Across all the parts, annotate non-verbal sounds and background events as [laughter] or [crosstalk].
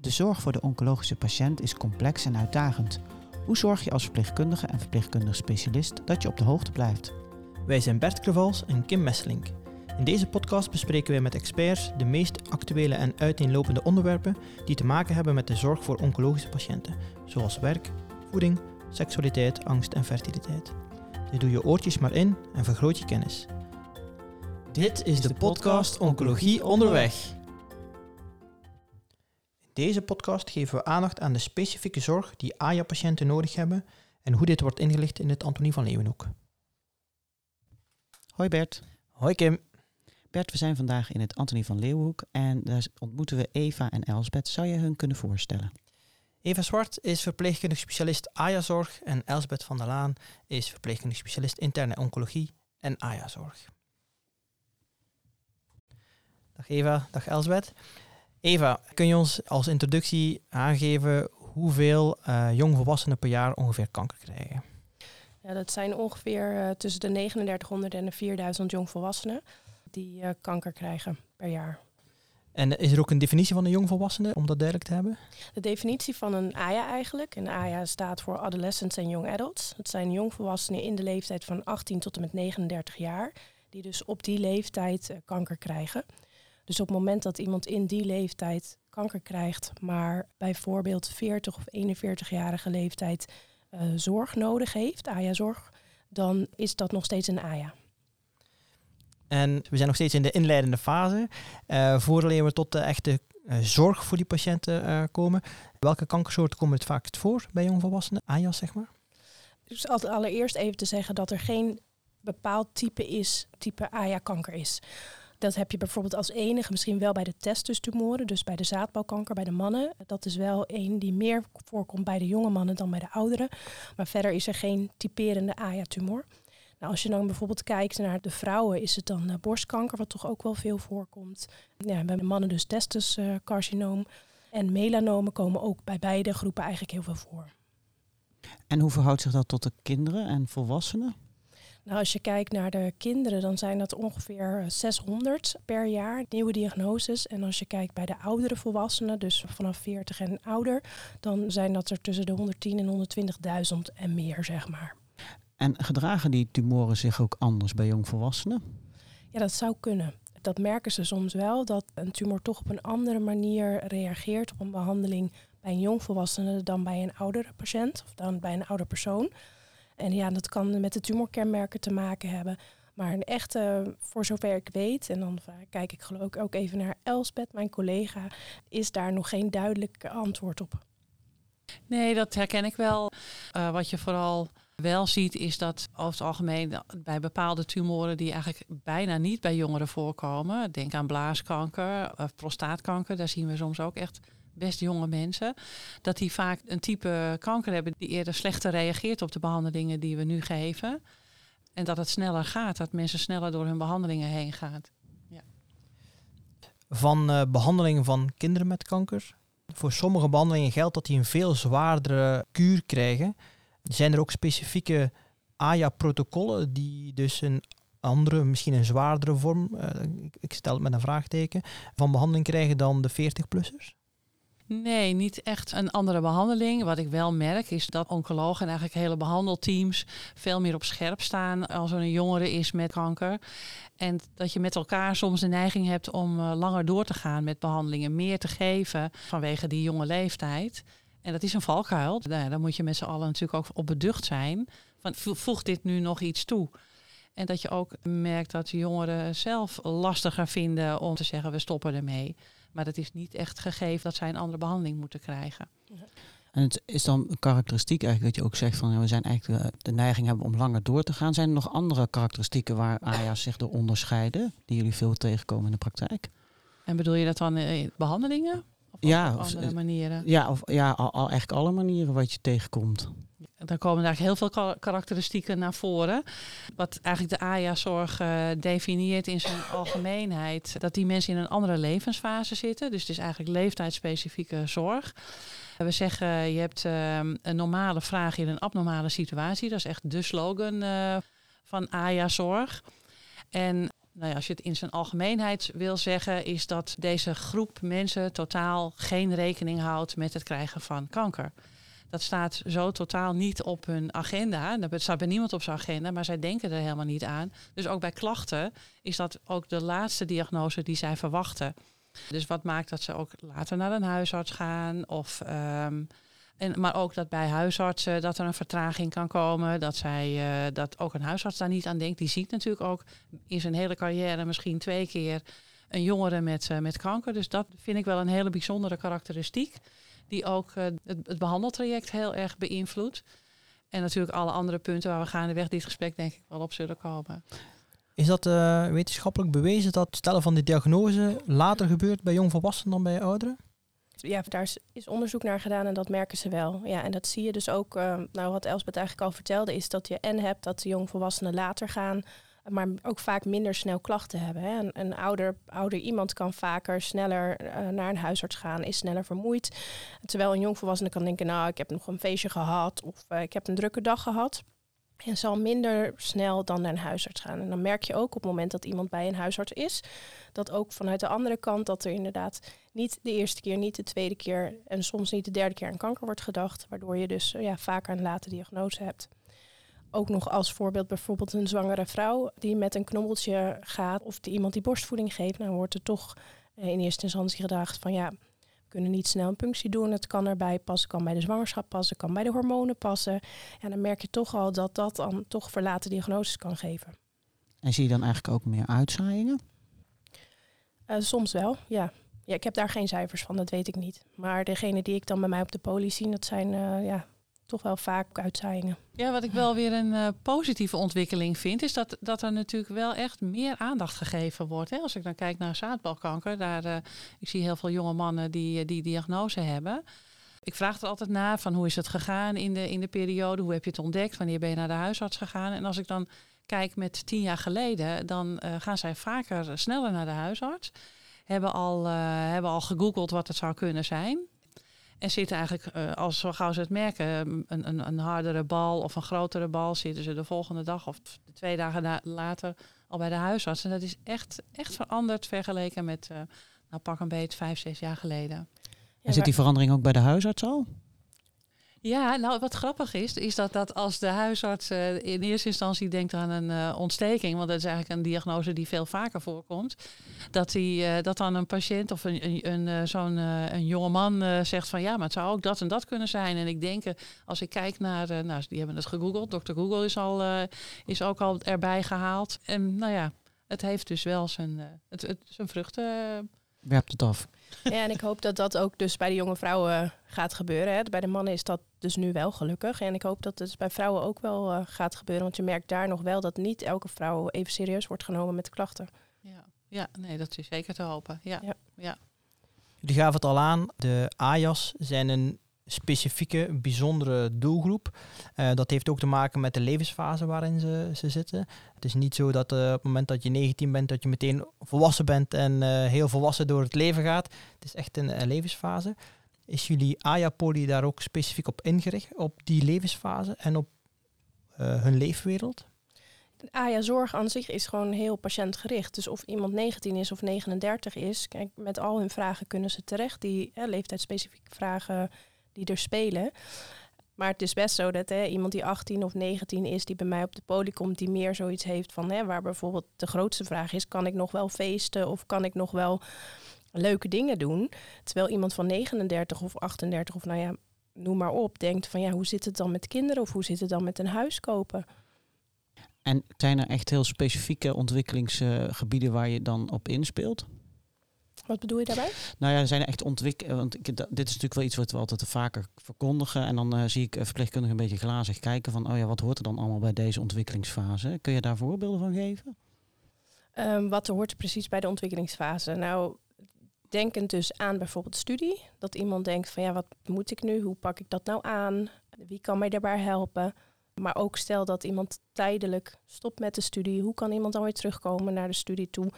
De zorg voor de oncologische patiënt is complex en uitdagend. Hoe zorg je als verpleegkundige en verpleegkundig specialist dat je op de hoogte blijft? Wij zijn Bert Krevals en Kim Messelink. In deze podcast bespreken wij met experts de meest actuele en uiteenlopende onderwerpen die te maken hebben met de zorg voor oncologische patiënten, zoals werk, voeding, seksualiteit, angst en fertiliteit. Dus doe je oortjes maar in en vergroot je kennis. Dit is de podcast Oncologie onderweg. In deze podcast geven we aandacht aan de specifieke zorg die AJA-patiënten nodig hebben en hoe dit wordt ingelicht in het Antonie van Leeuwenhoek. Hoi Bert. Hoi Kim. Bert, we zijn vandaag in het Antonie van Leeuwenhoek en daar ontmoeten we Eva en Elsbeth. Zou je hun kunnen voorstellen? Eva Zwart is verpleegkundig specialist AJA-zorg en Elsbeth van der Laan is verpleegkundig specialist interne oncologie en AJA-zorg. Dag Eva, dag Elsbeth. Eva, kun je ons als introductie aangeven hoeveel uh, jongvolwassenen per jaar ongeveer kanker krijgen? Ja, dat zijn ongeveer uh, tussen de 3900 en de 4000 jongvolwassenen die uh, kanker krijgen per jaar. En is er ook een definitie van een jongvolwassene, om dat duidelijk te hebben? De definitie van een AYA eigenlijk. Een AYA staat voor Adolescents en Young Adults. Dat zijn jongvolwassenen in de leeftijd van 18 tot en met 39 jaar, die dus op die leeftijd kanker krijgen. Dus op het moment dat iemand in die leeftijd kanker krijgt, maar bijvoorbeeld 40 of 41-jarige leeftijd uh, zorg nodig heeft, AYA-zorg, dan is dat nog steeds een AYA. En we zijn nog steeds in de inleidende fase. Uh, voordat we tot de echte uh, zorg voor die patiënten komen. Welke kankersoorten komen het vaakst voor bij jongvolwassenen? AJAS, zeg maar? Dus allereerst even te zeggen dat er geen bepaald type is, type AJA-kanker is. Dat heb je bijvoorbeeld als enige misschien wel bij de testustumoren, dus bij de zaadbalkanker bij de mannen. Dat is wel een die meer voorkomt bij de jonge mannen dan bij de ouderen. Maar verder is er geen typerende AJA-tumor. Nou, als je dan bijvoorbeeld kijkt naar de vrouwen, is het dan uh, borstkanker, wat toch ook wel veel voorkomt. Ja, bij de mannen dus testuscarcinoom. en melanomen komen ook bij beide groepen eigenlijk heel veel voor. En hoe verhoudt zich dat tot de kinderen en volwassenen? Nou, als je kijkt naar de kinderen, dan zijn dat ongeveer 600 per jaar nieuwe diagnoses. En als je kijkt bij de oudere volwassenen, dus vanaf 40 en ouder, dan zijn dat er tussen de 110 en 120.000 en meer, zeg maar. En gedragen die tumoren zich ook anders bij jongvolwassenen? Ja, dat zou kunnen. Dat merken ze soms wel, dat een tumor toch op een andere manier reageert op een behandeling bij een jongvolwassene dan bij een oudere patiënt of dan bij een ouder persoon. En ja, dat kan met de tumorkenmerken te maken hebben. Maar een echte, voor zover ik weet, en dan kijk ik geloof ik ook even naar Elsbeth, mijn collega, is daar nog geen duidelijk antwoord op. Nee, dat herken ik wel. Uh, wat je vooral wel ziet, is dat over het algemeen bij bepaalde tumoren die eigenlijk bijna niet bij jongeren voorkomen. Denk aan blaaskanker of prostaatkanker, daar zien we soms ook echt best jonge mensen, dat die vaak een type kanker hebben die eerder slechter reageert op de behandelingen die we nu geven. En dat het sneller gaat, dat mensen sneller door hun behandelingen heen gaan. Ja. Van uh, behandelingen van kinderen met kanker. Voor sommige behandelingen geldt dat die een veel zwaardere kuur krijgen. Zijn er ook specifieke AJA-protocollen die dus een andere, misschien een zwaardere vorm, uh, ik stel het met een vraagteken, van behandeling krijgen dan de 40-plussers? Nee, niet echt een andere behandeling. Wat ik wel merk is dat oncologen en eigenlijk hele behandelteams veel meer op scherp staan als er een jongere is met kanker. En dat je met elkaar soms de neiging hebt om uh, langer door te gaan met behandelingen, meer te geven vanwege die jonge leeftijd. En dat is een valkuil. Daar, daar moet je met z'n allen natuurlijk ook op beducht zijn. Van, voegt dit nu nog iets toe? En dat je ook merkt dat jongeren zelf lastiger vinden om te zeggen we stoppen ermee. Maar dat is niet echt gegeven dat zij een andere behandeling moeten krijgen. En het is dan een karakteristiek eigenlijk dat je ook zegt van ja, we zijn eigenlijk de, de, neiging hebben om langer door te gaan. Zijn er nog andere karakteristieken waar AJA's zich door onderscheiden, die jullie veel tegenkomen in de praktijk? En bedoel je dat dan in behandelingen? Of ja, op andere manieren? Ja, of, ja al, al, eigenlijk alle manieren wat je tegenkomt. Dan komen eigenlijk heel veel karakteristieken naar voren. Wat eigenlijk de AJA-zorg uh, definieert in zijn algemeenheid. Dat die mensen in een andere levensfase zitten. Dus het is eigenlijk leeftijdsspecifieke zorg. We zeggen, je hebt uh, een normale vraag in een abnormale situatie. Dat is echt de slogan uh, van AJA-zorg. En nou ja, als je het in zijn algemeenheid wil zeggen, is dat deze groep mensen totaal geen rekening houdt met het krijgen van kanker. Dat staat zo totaal niet op hun agenda. Dat staat bij niemand op zijn agenda, maar zij denken er helemaal niet aan. Dus ook bij klachten is dat ook de laatste diagnose die zij verwachten. Dus wat maakt dat ze ook later naar een huisarts gaan of ehm, en, maar ook dat bij huisartsen dat er een vertraging kan komen. Dat, zij, uh, dat ook een huisarts daar niet aan denkt. Die ziet natuurlijk ook in zijn hele carrière misschien twee keer een jongere met, uh, met kanker. Dus dat vind ik wel een hele bijzondere karakteristiek. Die ook uh, het, het, behandeltraject heel erg beïnvloedt. En natuurlijk alle andere punten waar we gaandeweg dit gesprek denk ik wel op zullen komen. Is dat wetenschappelijk bewezen dat stellen van die diagnose later gebeurt bij jongvolwassenen dan bij ouderen? ja, daar is, onderzoek naar gedaan en dat merken ze wel. Ja, en dat zie je dus ook, uh, nou wat Elsbeth eigenlijk al vertelde, is dat je en hebt dat de jongvolwassenen later gaan, maar ook vaak minder snel klachten hebben. Hè. Een, een ouder, ouder iemand kan vaker sneller uh, naar een huisarts gaan, is sneller vermoeid. Terwijl een jongvolwassene kan denken, nou ik heb nog een feestje gehad of uh, ik heb een drukke dag gehad. En zal minder snel dan naar een huisarts gaan. En dan merk je ook op het moment dat iemand bij een huisarts is, dat ook vanuit de andere kant dat er inderdaad niet de eerste keer, niet de tweede keer en soms niet de derde keer aan kanker wordt gedacht, waardoor je dus ja, vaker een late diagnose hebt. Ook nog als voorbeeld bijvoorbeeld een zwangere vrouw die met een knobbeltje gaat of die iemand die borstvoeding geeft, dan wordt er toch eh, in eerste instantie gedacht van ja, kunnen niet snel een punctie doen. Het kan erbij passen, kan bij de zwangerschap passen, kan bij de hormonen passen. En dan merk je toch al dat dat dan toch verlaten diagnoses kan geven. En zie je dan eigenlijk ook meer uitzaaiingen? Uh, soms wel, ja. ja. Ik heb daar geen cijfers van, dat weet ik niet. Maar degene die ik dan bij mij op de poli zie, dat zijn uh, ja, toch wel vaak uitzaaiingen. Ja, wat ik wel weer een uh, positieve ontwikkeling vind, is dat, dat er natuurlijk wel echt meer aandacht gegeven wordt. Hè? Als ik dan kijk naar zaadbalkanker, daar, uh, ik zie heel veel jonge mannen die die diagnose hebben. Ik vraag er altijd naar van hoe is het gegaan in de, in de periode, hoe heb je het ontdekt, wanneer ben je naar de huisarts gegaan. En als ik dan kijk met tien jaar geleden, dan gaan zij vaker sneller naar de huisarts. Hebben al, hebben al gegoogeld wat het zou kunnen zijn. En zitten eigenlijk, uh, als zo gauw ze het merken, een, een, een, hardere bal of een grotere bal, zitten ze de volgende dag of de twee dagen later al bij de huisarts. En dat is echt, echt veranderd vergeleken met, uh, nou pak een beetje vijf, zes jaar geleden. Ja, en zit die verandering ook bij de huisarts al? Ja, nou wat grappig is, is dat, dat als de huisarts uh, in eerste instantie denkt aan een uh, ontsteking, want dat is eigenlijk een diagnose die veel vaker voorkomt, dat, die, uh, dat dan een patiënt of een, een, zo'n een jonge man zegt van ja, maar het zou ook dat en dat kunnen zijn. En ik denk, als ik kijk naar, nou, die hebben het gegoogeld, dokter Google is, al, is ook al erbij gehaald. En nou ja, het heeft dus wel zijn, het, het, zijn vruchten werpt het af. Ja, en ik hoop dat dat ook dus bij de jonge vrouwen gaat gebeuren. Hè. Bij de mannen is dat dus nu wel gelukkig. En ik hoop dat het dus bij vrouwen ook wel uh, gaat gebeuren. Want je merkt daar nog wel dat niet elke vrouw even serieus wordt genomen met de klachten. Ja, ja nee, dat is zeker te hopen. Ja, ja. ja. Jullie gaven het al aan, de AJAS zijn een specifieke, bijzondere doelgroep. Uh, dat heeft ook te maken met de levensfase waarin ze, ze zitten. Het is niet zo dat uh, op het moment dat je 19 bent, dat je meteen volwassen bent en uh, heel volwassen door het leven gaat. Het is echt een levensfase. Is jullie AJA-poli daar ook specifiek op ingericht, op die levensfase en op hun leefwereld? AJA-zorg aan zich is gewoon heel patiëntgericht. Dus of iemand 19 is of 39 is, kijk, met al hun vragen kunnen ze terecht. Die leeftijdsspecifieke vragen die er spelen. Maar het is best zo dat hè, iemand die 18 of 19 is, die bij mij op de poli komt, die meer zoiets heeft van hè, waar bijvoorbeeld de grootste vraag is: kan ik nog wel feesten of kan ik nog wel leuke dingen doen? Terwijl iemand van 39 of 38 of nou ja, noem maar op, denkt van ja, hoe zit het dan met kinderen of hoe zit het dan met een huis kopen? En zijn er echt heel specifieke ontwikkelingsgebieden waar je dan op inspeelt? Wat bedoel je daarbij? Nou ja, er zijn echt ontwikkelingen. Want ik, dit is natuurlijk wel iets wat we altijd vaker verkondigen. En dan uh, zie ik verpleegkundigen een beetje glazig kijken van, oh ja, wat hoort er dan allemaal bij deze ontwikkelingsfase? Kun je daar voorbeelden van geven? Um, wat er hoort precies bij de ontwikkelingsfase? Nou, denkend dus aan bijvoorbeeld studie. Dat iemand denkt van, ja, wat moet ik nu? Hoe pak ik dat nou aan? Wie kan mij daarbij helpen? Maar ook stel dat iemand tijdelijk stopt met de studie. Hoe kan iemand dan weer terugkomen naar de studie toe?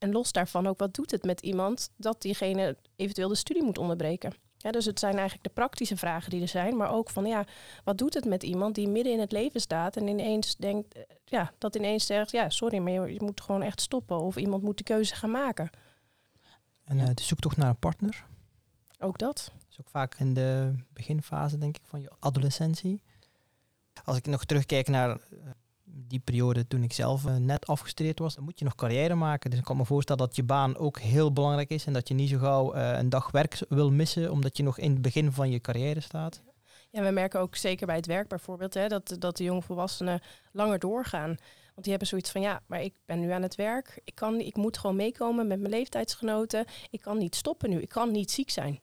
En los daarvan ook, wat doet het met iemand dat diegene eventueel de studie moet onderbreken? Ja, dus het zijn eigenlijk de praktische vragen die er zijn, maar ook van ja, wat doet het met iemand die midden in het leven staat en ineens denkt, eh, ja, dat ineens zegt, ja, sorry, maar je, je moet gewoon echt stoppen of iemand moet de keuze gaan maken. En eh, de zoektocht naar een partner. Ook dat. Dat is ook vaak in de beginfase, denk ik, van je adolescentie. Als ik nog terugkijk naar eh, die periode toen ik zelf eh, net afgestudeerd was, dan moet je nog carrière maken. Dus ik kan me voorstellen dat je baan ook heel belangrijk is en dat je niet zo gauw eh, een dag werk wil missen, omdat je nog in het begin van je carrière staat. Ja, we merken ook zeker bij het werk bijvoorbeeld hè, dat, dat de jongvolwassenen langer doorgaan. Want die hebben zoiets van ja, maar ik ben nu aan het werk. Ik, kan, ik moet gewoon meekomen met mijn leeftijdsgenoten. Ik kan niet stoppen nu. Ik kan niet ziek zijn.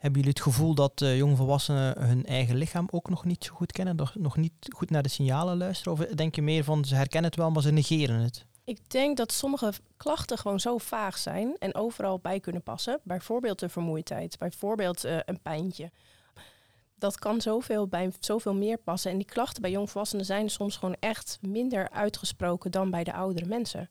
Hebben jullie het gevoel dat uh, jongvolwassenen hun eigen lichaam ook nog niet zo goed kennen, nog, niet goed naar de signalen luisteren? Of denk je meer van ze herkennen het wel, maar ze negeren het? Ik denk dat sommige klachten gewoon zo vaag zijn en overal bij kunnen passen. Bijvoorbeeld de vermoeidheid, bijvoorbeeld uh, een pijntje. Dat kan zoveel bij zoveel meer passen. En die klachten bij jongvolwassenen zijn soms gewoon echt minder uitgesproken dan bij de oudere mensen.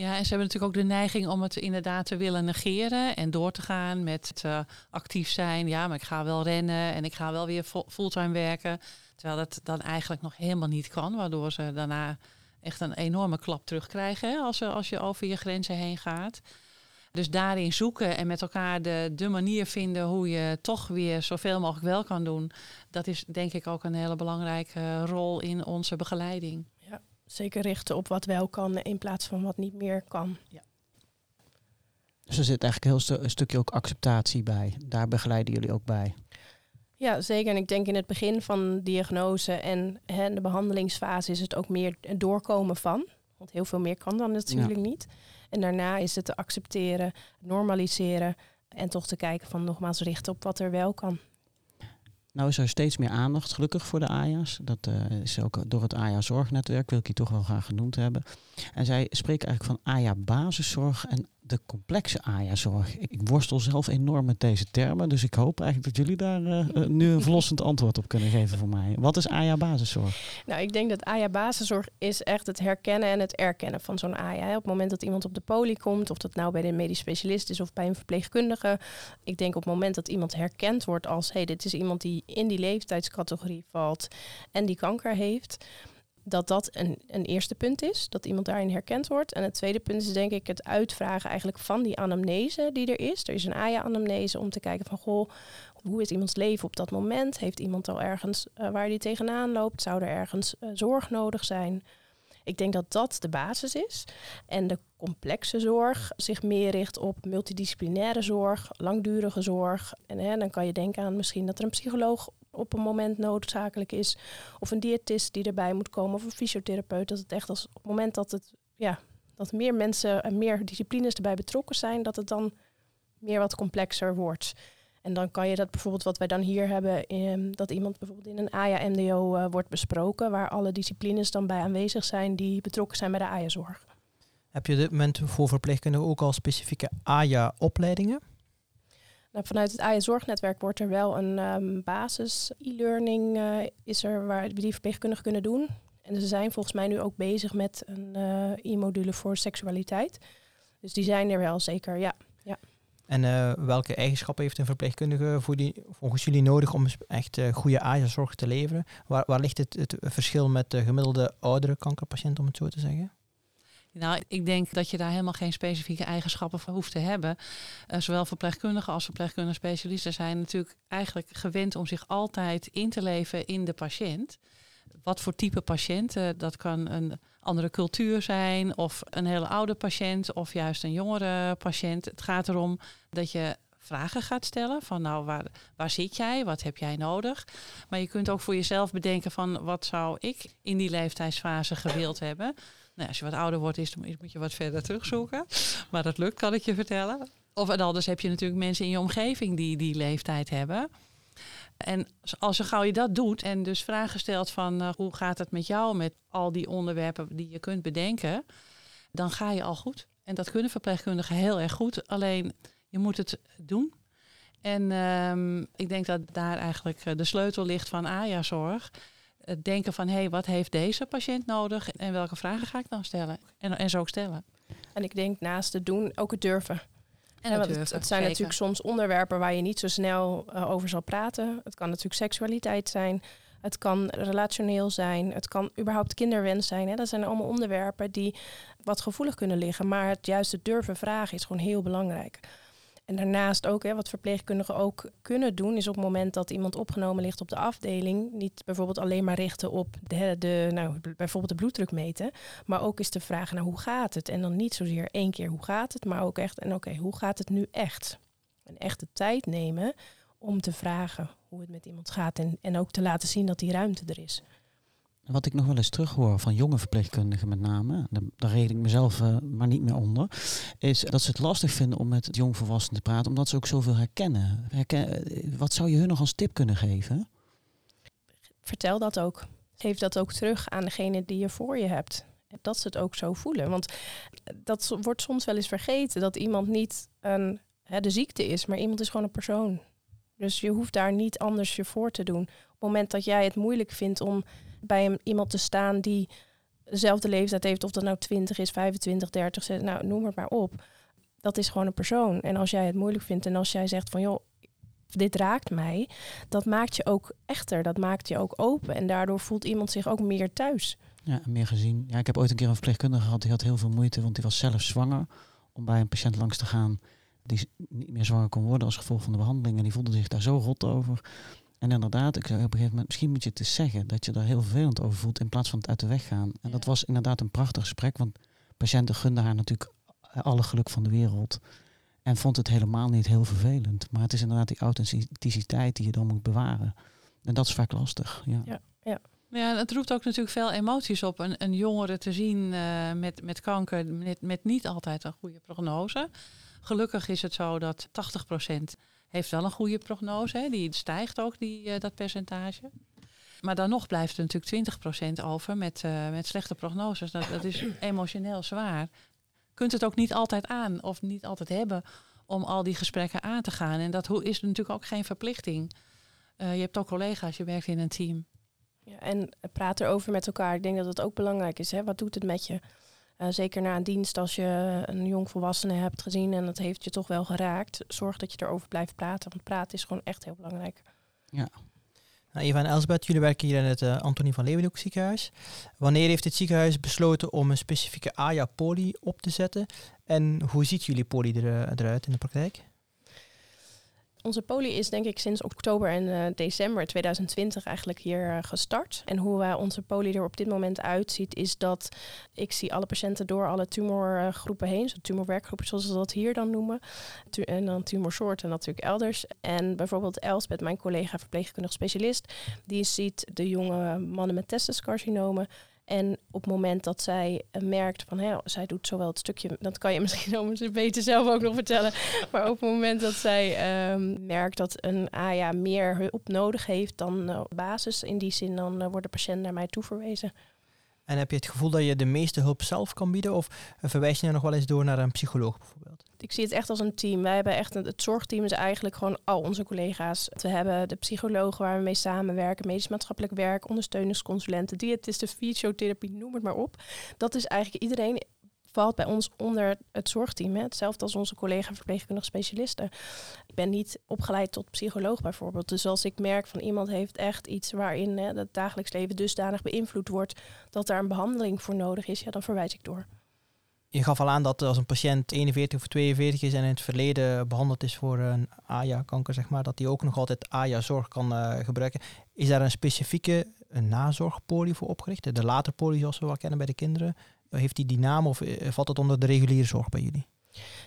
Ja, en ze hebben natuurlijk ook de neiging om het inderdaad te willen negeren en door te gaan met uh, actief zijn. Ja, maar ik ga wel rennen en ik ga wel weer fulltime werken. Terwijl dat dan eigenlijk nog helemaal niet kan, waardoor ze daarna echt een enorme klap terugkrijgen hè, als, als je over je grenzen heen gaat. Dus daarin zoeken en met elkaar de, de manier vinden hoe je toch weer zoveel mogelijk wel kan doen. Dat is denk ik ook een hele belangrijke rol in onze begeleiding. Zeker richten op wat wel kan in plaats van wat niet meer kan. Ja. Dus er zit eigenlijk heel stu een stukje ook acceptatie bij. Daar begeleiden jullie ook bij. Ja, zeker. En ik denk in het begin van diagnose en hè, de behandelingsfase is het ook meer het doorkomen van. Want heel veel meer kan dan natuurlijk ja. niet. En daarna is het te accepteren, normaliseren en toch te kijken van nogmaals richten op wat er wel kan. Nou is er steeds meer aandacht gelukkig voor de AJA's. Dat uh, is ook door het AJA Zorgnetwerk, wil ik je toch wel graag genoemd hebben. En zij spreken eigenlijk van AJA Basiszorg en de complexe AJA-zorg. Ik, worstel zelf enorm met deze termen, dus ik hoop eigenlijk dat jullie daar uh, nu een verlossend antwoord op kunnen geven voor mij. Wat is AJA-basiszorg? Nou, ik denk dat AJA-basiszorg is echt het herkennen en het erkennen van zo'n AJA. Op het moment dat iemand op de poli komt, of dat nou bij de medisch specialist is of bij een verpleegkundige. Ik denk op het moment dat iemand herkend wordt als, hé, hey, dit is iemand die in die leeftijdscategorie valt en die kanker heeft dat dat een, een eerste punt is, dat iemand daarin herkend wordt. En het tweede punt is denk ik het uitvragen eigenlijk van die anamnese die er is. Er is een AJA-anamnese om te kijken van, goh, hoe is iemands leven op dat moment? Heeft iemand al ergens uh, waar die tegenaan loopt? Zou er ergens uh, zorg nodig zijn? Ik denk dat dat de basis is. En de complexe zorg zich meer richt op multidisciplinaire zorg, langdurige zorg. En hè, dan kan je denken aan misschien dat er een psycholoog op een moment noodzakelijk is. Of een diëtist die erbij moet komen. Of een fysiotherapeut. Dat het echt als op het moment dat het ja, dat meer mensen en meer disciplines erbij betrokken zijn, dat het dan meer wat complexer wordt. En dan kan je dat bijvoorbeeld wat wij dan hier hebben, in, dat iemand bijvoorbeeld in een AJA-MDO uh, wordt besproken, waar alle disciplines dan bij aanwezig zijn die betrokken zijn bij de AJA-zorg. Heb je op dit moment voor verpleegkundigen ook al specifieke AJA-opleidingen? Nou, vanuit het AJA-zorgnetwerk wordt er wel een um, basis e-learning uh, is er waar die verpleegkundigen kunnen doen. En ze zijn volgens mij nu ook bezig met een uh, e-module voor seksualiteit. Dus die zijn er wel zeker, ja. ja. En uh, welke eigenschappen heeft een verpleegkundige voor die, volgens jullie nodig om echt goede AJA-zorg te leveren? Waar, waar ligt het, het verschil met de gemiddelde oudere kankerpatiënt, om het zo te zeggen? Nou, ik denk dat je daar helemaal geen specifieke eigenschappen voor hoeft te hebben. Uh, zowel verpleegkundigen als verpleegkundige specialisten zijn natuurlijk eigenlijk gewend om zich altijd in te leven in de patiënt. Wat voor type patiënt? Dat kan een andere cultuur zijn, of een hele oude patiënt, of juist een jongere patiënt. Het gaat erom dat je vragen gaat stellen van nou waar, waar zit jij, wat heb jij nodig. Maar je kunt ook voor jezelf bedenken van wat zou ik in die leeftijdsfase gewild hebben. Nou, als je wat ouder wordt, is, moet je wat verder terugzoeken. Maar dat lukt, kan ik je vertellen. Of en anders heb je natuurlijk mensen in je omgeving die die leeftijd hebben. En als je gauw je dat doet en dus vragen stelt van uh, hoe gaat het met jou met al die onderwerpen die je kunt bedenken, dan ga je al goed. En dat kunnen verpleegkundigen heel erg goed. Alleen je moet het doen. En um, ik denk dat daar eigenlijk de sleutel ligt van AJA-zorg. Het denken van, hé, hey, wat heeft deze patiënt nodig en welke vragen ga ik dan stellen? En, en zo ook stellen. En ik denk naast het doen ook het durven. En het het, zijn zeker. natuurlijk soms onderwerpen waar je niet zo snel eh, over zal praten. Het kan natuurlijk seksualiteit zijn. Het kan relationeel zijn. Het kan überhaupt kinderwens zijn. Hè. Dat zijn allemaal onderwerpen die wat gevoelig kunnen liggen. Maar het juiste durven vragen is gewoon heel belangrijk. En daarnaast ook, hè, wat verpleegkundigen ook kunnen doen, is op het moment dat iemand opgenomen ligt op de afdeling, niet bijvoorbeeld alleen maar richten op de, de, nou, bijvoorbeeld de bloeddruk meten, maar ook eens te vragen, nou, hoe gaat het? En dan niet zozeer één keer hoe gaat het, maar ook echt, en oké, hoe gaat het nu echt? En echt de tijd nemen om te vragen hoe het met iemand gaat en, en ook te laten zien dat die ruimte er is. Wat ik nog wel eens terughoor van jonge verpleegkundigen met name, daar, reden ik mezelf eh, maar niet meer onder, is dat ze het lastig vinden om met jongvolwassenen te praten, omdat ze ook zoveel herkennen. Herken, eh, wat zou je hun nog als tip kunnen geven? vertel dat ook. Geef dat ook terug aan degene die je voor je hebt. Dat ze het ook zo voelen. Want dat so- wordt soms wel eens vergeten. Dat iemand niet een, hè, de ziekte is, maar iemand is gewoon een persoon. Dus je hoeft daar niet anders je voor te doen. Op het moment dat jij het moeilijk vindt om bij een, iemand te staan die dezelfde leeftijd heeft, of dat nou 20 is, 25, 30, zes- nou noem het maar op. Dat is gewoon een persoon. En als jij het moeilijk vindt en als jij zegt van joh, dit raakt mij, dat maakt je ook echter, dat maakt je ook open. En daardoor voelt iemand zich ook meer thuis. Ja, meer gezien. Ja, ik heb ooit een keer een verpleegkundige gehad, die had heel veel moeite, want die was zelf zwanger om bij een patiënt langs te gaan die niet meer zwanger kon worden als gevolg van de behandeling. En die voelde zich daar zo rot over. En inderdaad, ik zei op een gegeven moment, misschien moet je het eens zeggen dat je daar heel vervelend over voelt in plaats van het uit de weg gaan. En dat Ja. was inderdaad een prachtig gesprek, want patiënten gunden haar natuurlijk alle geluk van de wereld. En vond het helemaal niet heel vervelend. Maar het is inderdaad die authenticiteit die je dan moet bewaren. En dat is vaak lastig. Ja. Ja. Ja, en het roept ook natuurlijk veel emoties op. Een, een jongere te zien eh, met, met kanker, met, met niet altijd een goede prognose. Gelukkig is het zo dat 80% heeft wel een goede prognose. Hè. Die stijgt ook, die, eh, dat percentage. Maar dan nog blijft er natuurlijk 20% over met, eh, met slechte prognoses. Dat, dat is [clears throat] emotioneel zwaar. Kunt het ook niet altijd aan of niet altijd hebben om al die gesprekken aan te gaan. En dat is natuurlijk ook geen verplichting. Eh, je hebt ook collega's, je werkt in een team. Ja, en praat erover met elkaar. Ik denk dat dat ook belangrijk is. Hè? Wat doet het met je? Eh, zeker na een dienst, als je een jong volwassene hebt gezien en dat heeft je toch wel geraakt. Zorg dat je erover blijft praten. Want praten is gewoon echt heel belangrijk. Nou, Eva en Elsbeth, jullie werken hier in het eh, Antonie van Leeuwenhoek ziekenhuis. Wanneer heeft het ziekenhuis besloten om een specifieke AYA-poli op te zetten? En hoe ziet jullie poli er, eruit in de praktijk? Onze poli is denk ik sinds oktober en eh, december 2020 eigenlijk hier eh, gestart. En hoe wij onze poli er op dit moment uitziet is dat ik zie alle patiënten door alle tumorgroepen heen. Zo tumorwerkgroepen zoals we dat hier dan noemen. En dan tumorsoorten natuurlijk elders. En bijvoorbeeld Elsbeth, mijn collega verpleegkundig specialist, die ziet de jonge mannen met testiscarcinomen. En op het moment dat zij eh, merkt van, hè, zij doet zowel het stukje, dat kan je [laughs] misschien zo meteen beter zelf ook nog vertellen. Maar op het moment dat zij ehm, merkt dat een AYA meer hulp nodig heeft dan eh, basis, in die zin dan eh, wordt de patiënt naar mij toeverwezen. En heb je het gevoel dat je de meeste hulp zelf kan bieden? Of verwijs je nog wel eens door naar een psycholoog bijvoorbeeld? Ik zie het echt als een team. Wij hebben echt een, het zorgteam is eigenlijk gewoon al onze collega's. We hebben de psychologen waar we mee samenwerken, medisch maatschappelijk werk, ondersteuningsconsulenten, diëtisten, fysiotherapie, noem het maar op. Dat is eigenlijk iedereen valt bij ons onder het zorgteam. Hè. Hetzelfde als onze collega verpleegkundig specialisten. Ik ben niet opgeleid tot psycholoog bijvoorbeeld. Dus als ik merk van iemand heeft echt iets waarin hè, het dagelijks leven dusdanig beïnvloed wordt dat daar een behandeling voor nodig is, ja, dan verwijs ik door. Je gaf al aan dat als een patiënt 41 of 42 is en in het verleden behandeld is voor een AYA-kanker, zeg maar, dat hij ook nog altijd AYA-zorg kan eh, gebruiken. Is daar een specifieke nazorgpolie voor opgericht? De later polie zoals we wel kennen bij de kinderen. Heeft die die naam of eh, valt het onder de reguliere zorg bij jullie?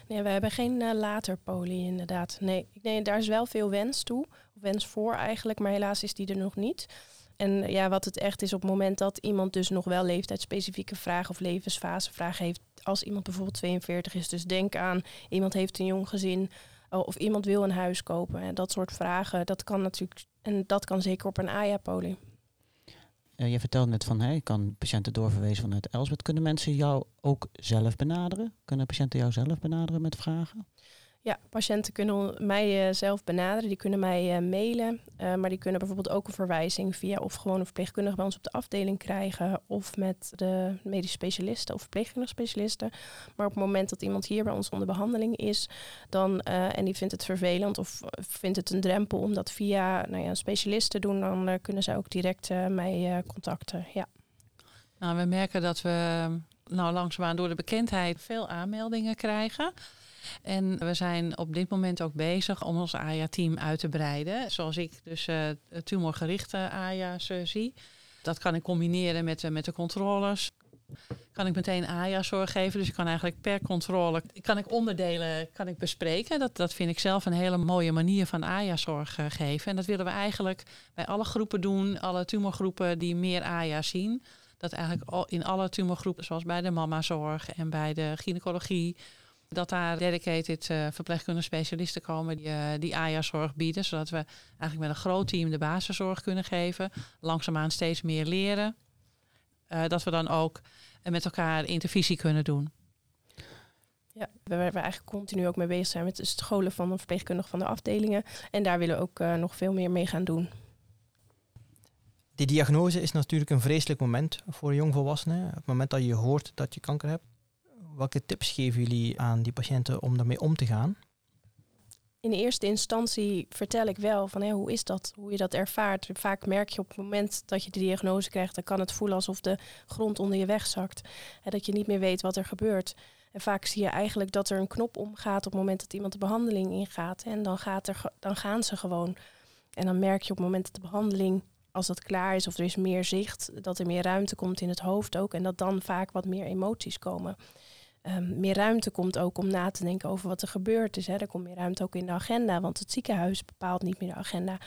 Nee, we hebben geen eh, later poli inderdaad. Nee, denk daar is wel veel wens toe. Wens voor eigenlijk, maar helaas is die er nog niet. En ja, wat het echt is op het moment dat iemand dus nog wel leeftijdsspecifieke vragen of levensfasevragen heeft. Als iemand bijvoorbeeld 42 is, dus denk aan iemand heeft een jong gezin oh, of iemand wil een huis kopen. En dat soort vragen, dat kan natuurlijk, en dat kan zeker op een AYA-poli. Eh, je vertelde net van, hey, kan patiënten doorverwezen vanuit Elsbeth. Kunnen mensen jou ook zelf benaderen? Kunnen patiënten jou zelf benaderen met vragen? Ja, patiënten kunnen mij uh, zelf benaderen, die kunnen mij uh, mailen, uh, maar die kunnen bijvoorbeeld ook een verwijzing via of gewoon een verpleegkundige bij ons op de afdeling krijgen of met de medische specialisten of verpleegkundige specialisten. Maar op het moment dat iemand hier bij ons onder behandeling is, dan en die vindt het vervelend of vindt het een drempel om dat via nou ja, een specialist te doen, dan kunnen zij ook direct mij contacten. Ja. Nou, we merken dat we nou langzaamaan door de bekendheid veel aanmeldingen krijgen. En we zijn op dit moment ook bezig om ons AYA-team uit te breiden. Zoals ik dus uh, tumorgerichte AYA's uh, zie. Dat kan ik combineren met, uh, met de controles. Kan ik meteen AYA-zorg geven. Dus ik kan eigenlijk per controle kan ik onderdelen kan ik bespreken. Dat, dat vind ik zelf een hele mooie manier van AYA-zorg geven. En dat willen we eigenlijk bij alle groepen doen. Alle tumorgroepen die meer AYA zien. Dat eigenlijk in alle tumorgroepen, zoals bij de mamazorg en bij de gynaecologie dat daar dedicated uh, verpleegkundige specialisten komen die, uh, die AJA-zorg bieden. Zodat we eigenlijk met een groot team de basiszorg kunnen geven. Langzaamaan steeds meer leren. Uh, dat we dan ook met elkaar intervisie kunnen doen. Ja, waar we eigenlijk continu ook mee bezig zijn met het scholen van de verpleegkundigen van de afdelingen. En daar willen we ook nog veel meer mee gaan doen. Die diagnose is natuurlijk een vreselijk moment voor jongvolwassenen. Het moment dat je hoort dat je kanker hebt welke tips geven jullie aan die patiënten om daarmee om te gaan? In eerste instantie vertel ik wel van hé, hoe is dat, hoe je dat ervaart. Vaak merk je op het moment dat je de diagnose krijgt, dan kan het voelen alsof de grond onder je weg zakt. En dat je niet meer weet wat er gebeurt. En vaak zie je eigenlijk dat er een knop omgaat op het moment dat iemand de behandeling ingaat. En dan, gaat er, dan gaan ze gewoon. En dan merk je op het moment dat de behandeling, als dat klaar is of er is meer zicht, dat er meer ruimte komt in het hoofd ook. En dat dan vaak wat meer emoties komen um, meer ruimte komt ook om na te denken over wat er gebeurd is. Hè. Er komt meer ruimte ook in de agenda, want het ziekenhuis bepaalt niet meer de agenda.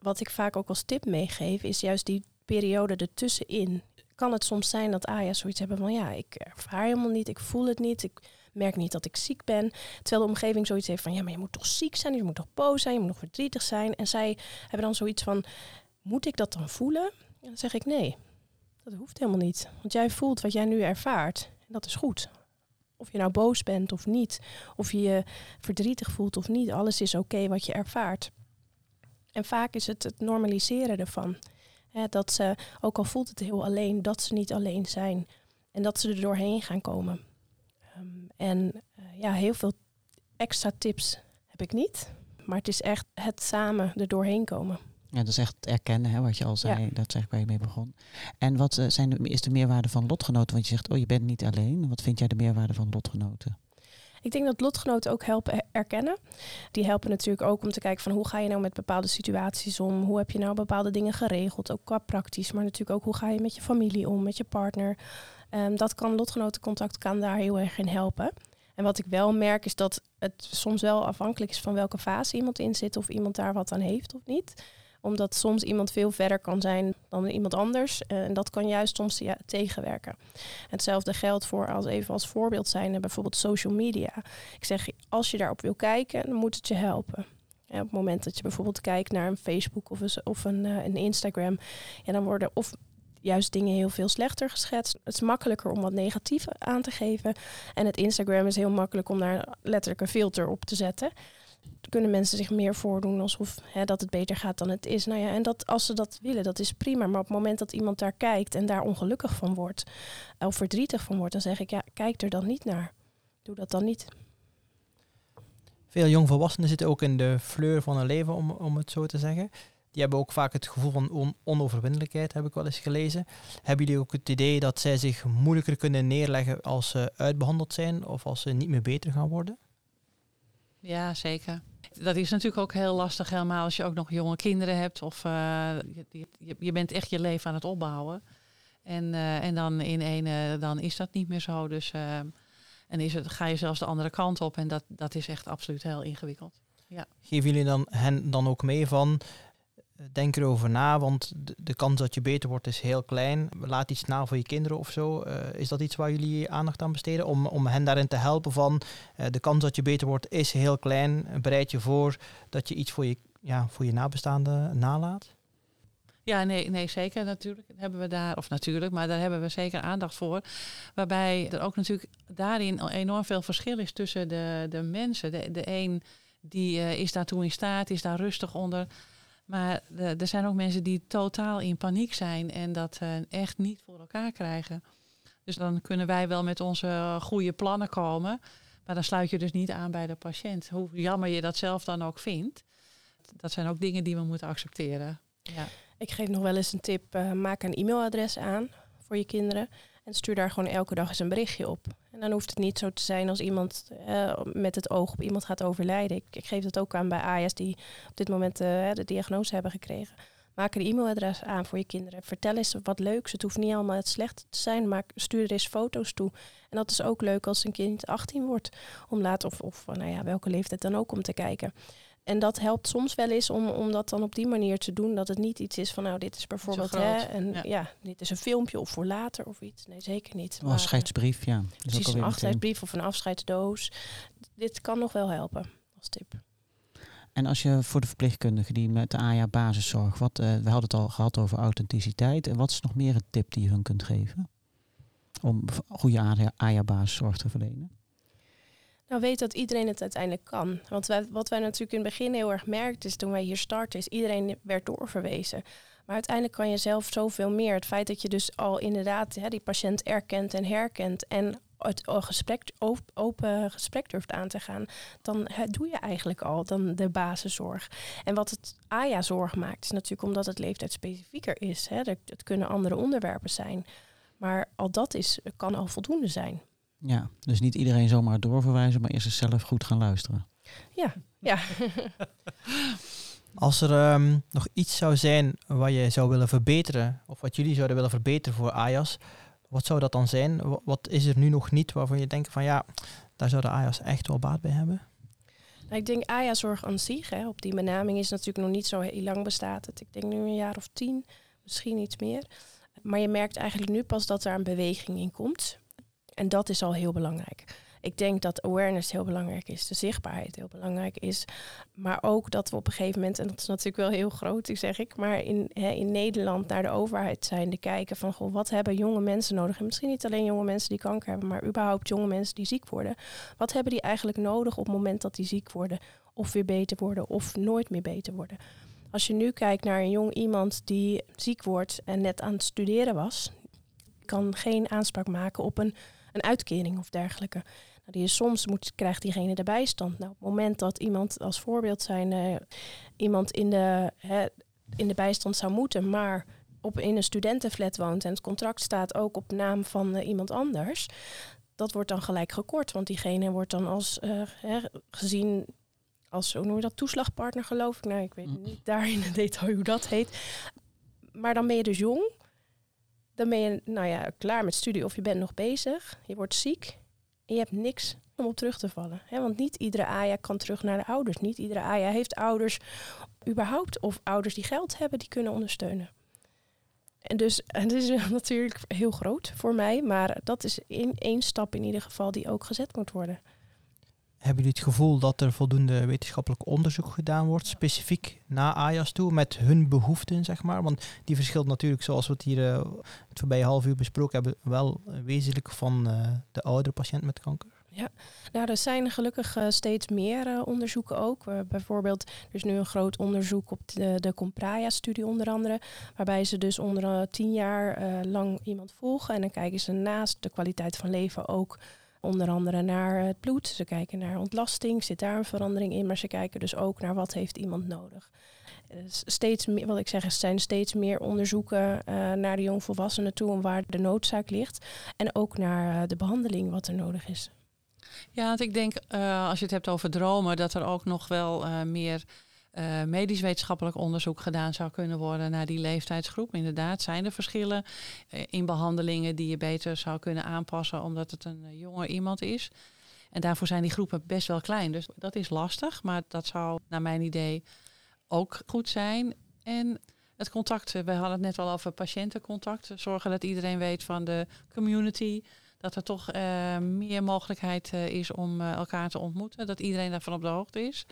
Wat ik vaak ook als tip meegeef, is juist die periode ertussenin. Kan het soms zijn dat AJA zoiets hebben van ja, ik ervaar helemaal niet, ik voel het niet, ik merk niet dat ik ziek ben. Terwijl de omgeving zoiets heeft van ja, maar je moet toch ziek zijn, je moet toch boos zijn, je moet nog verdrietig zijn. En zij hebben dan zoiets van, moet ik dat dan voelen? En dan zeg ik nee, dat hoeft helemaal niet. Want jij voelt wat jij nu ervaart dat is goed. Of je nou boos bent of niet, of je je verdrietig voelt of niet, alles is oké wat je ervaart. En vaak is het het normaliseren ervan. Dat ze, ook al voelt het heel alleen, dat ze niet alleen zijn. En dat ze er doorheen gaan komen. Um, en uh, ja, heel veel extra tips heb ik niet. Maar het is echt het samen er doorheen komen. Ja, dat is echt erkennen, hè, wat je al zei. Dat zeg ik waar je mee begon. En wat uh, zijn de, is de meerwaarde van lotgenoten? Want je zegt, oh, je bent niet alleen. Wat vind jij de meerwaarde van lotgenoten? Ik denk dat lotgenoten ook helpen erkennen. Die helpen natuurlijk ook om te kijken van hoe ga je nou met bepaalde situaties om? Hoe heb je nou bepaalde dingen geregeld? Ook qua praktisch, maar natuurlijk ook hoe ga je met je familie om, met je partner. Um, dat kan lotgenotencontact kan daar heel erg in helpen. En wat ik wel merk is dat het soms wel afhankelijk is van welke fase iemand in zit of iemand daar wat aan heeft of niet omdat soms iemand veel verder kan zijn dan iemand anders. Eh, en dat kan juist soms ja, tegenwerken. Hetzelfde geldt voor, als even als voorbeeld zijn, bijvoorbeeld social media. Ik zeg, als je daarop wil kijken, dan moet het je helpen. op het moment dat je bijvoorbeeld kijkt naar een Facebook of een, of een, uh, een Instagram, ja, dan worden of juist dingen heel veel slechter geschetst. Het is makkelijker om wat negatief aan te geven. En het Instagram is heel makkelijk om daar letterlijk een filter op te zetten kunnen mensen zich meer voordoen alsof hè, dat het beter gaat dan het is. Nou ja, en dat als ze dat willen, dat is prima. Maar op het moment dat iemand daar kijkt en daar ongelukkig van wordt, of verdrietig van wordt, dan zeg ik ja, kijk er dan niet naar. Doe dat dan niet. Veel jongvolwassenen zitten ook in de fleur van hun leven, om, om het zo te zeggen. Die hebben ook vaak het gevoel van on onoverwinnelijkheid, heb ik wel eens gelezen. Hebben jullie ook het idee dat zij zich moeilijker kunnen neerleggen als ze uitbehandeld zijn of als ze niet meer beter gaan worden? Ja, zeker. Dat is natuurlijk ook heel lastig, helemaal als je ook nog jonge kinderen hebt. Of uh, je, je, bent echt je leven aan het opbouwen. En, uh, en dan in ene, dan is dat niet meer zo. Dus uh, en is het, ga je zelfs de andere kant op. En dat, dat is echt absoluut heel ingewikkeld. Ja. Geven jullie dan hen dan ook mee van denk erover na, want de, kans dat je beter wordt is heel klein. Laat iets na voor je kinderen of zo. Uh, is dat iets waar jullie aandacht aan besteden? Om, om hen daarin te helpen van uh, de kans dat je beter wordt is heel klein. Bereid je voor dat je iets voor je, ja, voor je nabestaanden nalaat? Ja, nee, nee, zeker natuurlijk hebben we daar, of natuurlijk, maar daar hebben we zeker aandacht voor. Waarbij er ook natuurlijk daarin enorm veel verschil is tussen de, de mensen. De, de een die uh, is daartoe in staat, is daar rustig onder. Maar de, er zijn ook mensen die totaal in paniek zijn en dat uh, echt niet voor elkaar krijgen. Dus dan kunnen wij wel met onze goede plannen komen. Maar dan sluit je dus niet aan bij de patiënt. Hoe jammer je dat zelf dan ook vindt. Dat zijn ook dingen die we moeten accepteren. Ja. Ik geef nog wel eens een tip. Uh, maak een e-mailadres aan voor je kinderen. En stuur daar gewoon elke dag eens een berichtje op. En dan hoeft het niet zo te zijn als iemand uh, met het oog op iemand gaat overlijden. Ik, ik, geef dat ook aan bij AIA's die op dit moment uh, de diagnose hebben gekregen. Maak een e-mailadres aan voor je kinderen. Vertel eens wat leuks. Het hoeft niet allemaal het slechte te zijn. Maar stuur er eens foto's toe. En dat is ook leuk als een kind 18 wordt. Om later, of, of nou ja, welke leeftijd dan ook om te kijken. En dat helpt soms wel eens om, om dat dan op die manier te doen. Dat het niet iets is van, nou, dit is bijvoorbeeld, hè, en ja. ja. dit is een filmpje of voor later of iets. Nee, zeker niet. Een afscheidsbrief, ja. Precies, een afscheidsbrief of een afscheidsdoos. Dit kan nog wel helpen als tip. En als je voor de verpleegkundigen die met de AJA basiszorg, wat, uh, we hadden het al gehad over authenticiteit. En wat is nog meer een tip die je hun kunt geven om goede AJA basiszorg te verlenen? Nou, weet dat iedereen het uiteindelijk kan. Want wat wij natuurlijk in het begin heel erg merkten, is toen wij hier starten, is iedereen werd doorverwezen. Maar uiteindelijk kan je zelf zoveel meer. Het feit dat je dus al inderdaad hè, die patiënt erkent en herkent en het gesprek, open gesprek durft aan te gaan, dan doe je eigenlijk al dan de basiszorg. En wat het AJA-zorg maakt, is natuurlijk omdat het leeftijdsspecifieker is. Hè. Het kunnen andere onderwerpen zijn. Maar al dat is, kan al voldoende zijn. Ja, dus niet iedereen zomaar doorverwijzen, maar eerst eens zelf goed gaan luisteren. Ja, ja. Als er um, nog iets zou zijn wat je zou willen verbeteren, of wat jullie zouden willen verbeteren voor AJAS, wat zou dat dan zijn? Wat is er nu nog niet waarvan je denkt van ja, daar zou de AJAS echt wel baat bij hebben? Nou, ik denk AJA-zorg aan zich, hè, op die benaming is natuurlijk nog niet zo heel lang bestaat het. Ik denk nu een jaar of tien, misschien iets meer. Maar je merkt eigenlijk nu pas dat er een beweging in komt. En dat is al heel belangrijk. Ik denk dat awareness heel belangrijk is, de zichtbaarheid heel belangrijk is. Maar ook dat we op een gegeven moment, en dat is natuurlijk wel heel groot, zeg ik, maar in, hè, in Nederland naar de overheid zijn te kijken van goh, wat hebben jonge mensen nodig? En misschien niet alleen jonge mensen die kanker hebben, maar überhaupt jonge mensen die ziek worden. Wat hebben die eigenlijk nodig op het moment dat die ziek worden? Of weer beter worden of nooit meer beter worden? Als je nu kijkt naar een jong iemand die ziek wordt en net aan het studeren was, kan geen aanspraak maken op een een uitkering of dergelijke. Nou, die is soms moet, krijgt diegene de bijstand. Nou, op het moment dat iemand als voorbeeld zijn, uh, iemand in de, hè, in de bijstand zou moeten, maar op, in een studentenflat woont en het contract staat ook op naam van uh, iemand anders, dat wordt dan gelijk gekort. Want diegene wordt dan als uh, hè, gezien als hoe noem je dat, toeslagpartner geloof ik. Nou, ik weet mm. niet daar in het detail hoe dat heet. Maar dan ben je dus jong dan ben je nou ja, klaar met studie of je bent nog bezig. Je wordt ziek en je hebt niks om op terug te vallen. want niet iedere AJA kan terug naar de ouders. Niet iedere AJA heeft ouders überhaupt of ouders die geld hebben die kunnen ondersteunen. En dus [laughs] het is natuurlijk heel groot voor mij, maar dat is één stap in ieder geval die ook gezet moet worden. Hebben jullie het gevoel dat er voldoende wetenschappelijk onderzoek gedaan wordt, specifiek naar AJAS toe, met hun behoeften, zeg maar? Want die verschilt natuurlijk, zoals we het hier uh, het voorbije half uur besproken hebben, wel wezenlijk van uh, de oudere patiënt met kanker. Ja, nou, er zijn gelukkig uh, steeds meer onderzoeken ook. Uh, bijvoorbeeld, er is nu een groot onderzoek op de, de Compraya-studie onder andere, waarbij ze dus onder tien jaar lang iemand volgen en dan kijken ze naast de kwaliteit van leven ook onder andere naar het bloed. Ze kijken naar ontlasting, zit daar een verandering in, maar ze kijken dus ook naar wat heeft iemand nodig. Steeds meer, wat ik zeg, er zijn steeds meer onderzoeken uh, naar de jongvolwassenen toe en waar de noodzaak ligt. En ook naar uh, de behandeling wat er nodig is. Ja, want ik denk uh, als je het hebt over dromen, dat er ook nog wel meer uh, medisch wetenschappelijk onderzoek gedaan zou kunnen worden naar die leeftijdsgroep. Inderdaad, zijn er verschillen uh, in behandelingen die je beter zou kunnen aanpassen omdat het een uh, jonger iemand is. En daarvoor zijn die groepen best wel klein. Dus dat is lastig, maar dat zou naar mijn idee ook goed zijn. En het contact, we hadden het net al over patiëntencontact. Zorgen dat iedereen weet van de community. Dat er toch meer mogelijkheid is om elkaar te ontmoeten. Dat iedereen daarvan op de hoogte is.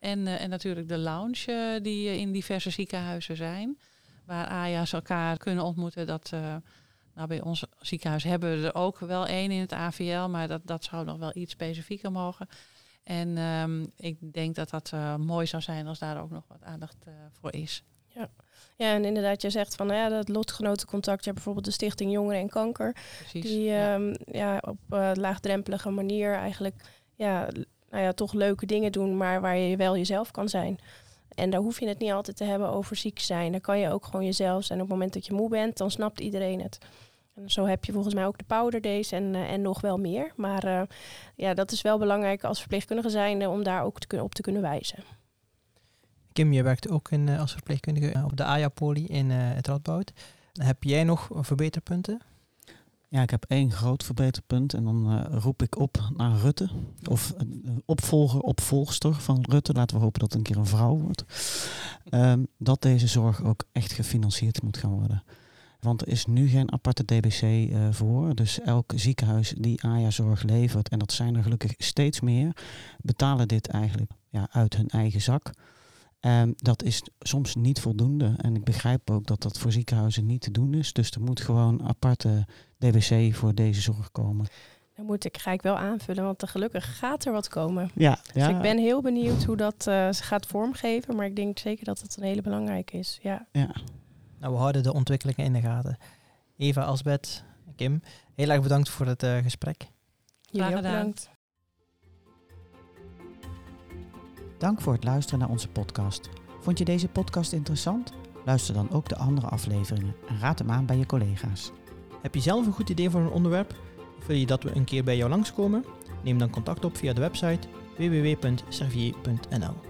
En, uh, en natuurlijk de lounge uh, die in diverse ziekenhuizen zijn. waar AJA's elkaar kunnen ontmoeten. Dat, nou, bij ons ziekenhuis hebben we er ook wel één in het AVL, maar dat, dat zou nog wel iets specifieker mogen. En um, ik denk dat dat uh, mooi zou zijn als daar ook nog wat aandacht uh, voor is. Ja. ja, en inderdaad, je zegt van nou ja, dat lotgenotencontact. Je hebt bijvoorbeeld de Stichting Jongeren en Kanker. Precies, die ja. um, ja. op uh, laagdrempelige manier eigenlijk ja, nou ja, toch leuke dingen doen, maar waar je wel jezelf kan zijn. En daar hoef je het niet altijd te hebben over ziek zijn. Dan kan je ook gewoon jezelf zijn. Op het moment dat je moe bent, dan snapt iedereen het. En zo heb je volgens mij ook de powder days en, uh, en nog wel meer. Maar uh, ja, dat is wel belangrijk als verpleegkundige zijn om daar ook te op te kunnen wijzen. Kim, je werkt ook in, als verpleegkundige op de AJA-poli in het Radboud. Heb jij nog verbeterpunten? Ja, ik heb één groot verbeterpunt en dan uh, roep ik op naar Rutte. Of een opvolger, opvolgster van Rutte. Laten we hopen dat het een keer een vrouw wordt. Um, dat deze zorg ook echt gefinancierd moet gaan worden. Want er is nu geen aparte DBC uh, voor. Dus elk ziekenhuis die AJA-zorg levert, en dat zijn er gelukkig steeds meer, betalen dit eigenlijk ja, uit hun eigen zak. Um, dat is soms niet voldoende. En ik begrijp ook dat dat voor ziekenhuizen niet te doen is. Dus er moet gewoon aparte DBC voor deze zorg komen. Dan moet ik, ga ik wel aanvullen, want gelukkig gaat er wat komen. Ja, dus ja. ik ben heel benieuwd hoe dat uh, gaat vormgeven. Maar ik denk zeker dat het een hele belangrijke is. Ja. ja. Nou, we houden de ontwikkelingen in de gaten. Eva, Asbeth, Kim, heel erg bedankt voor het uh, gesprek. Jullie ook bedankt. Dank voor het luisteren naar onze podcast. Vond je deze podcast interessant? Luister dan ook de andere afleveringen en raad hem aan bij je collega's. Heb je zelf een goed idee voor een onderwerp? Of wil je dat we een keer bij jou langskomen? Neem dan contact op via de website www.servier.nl.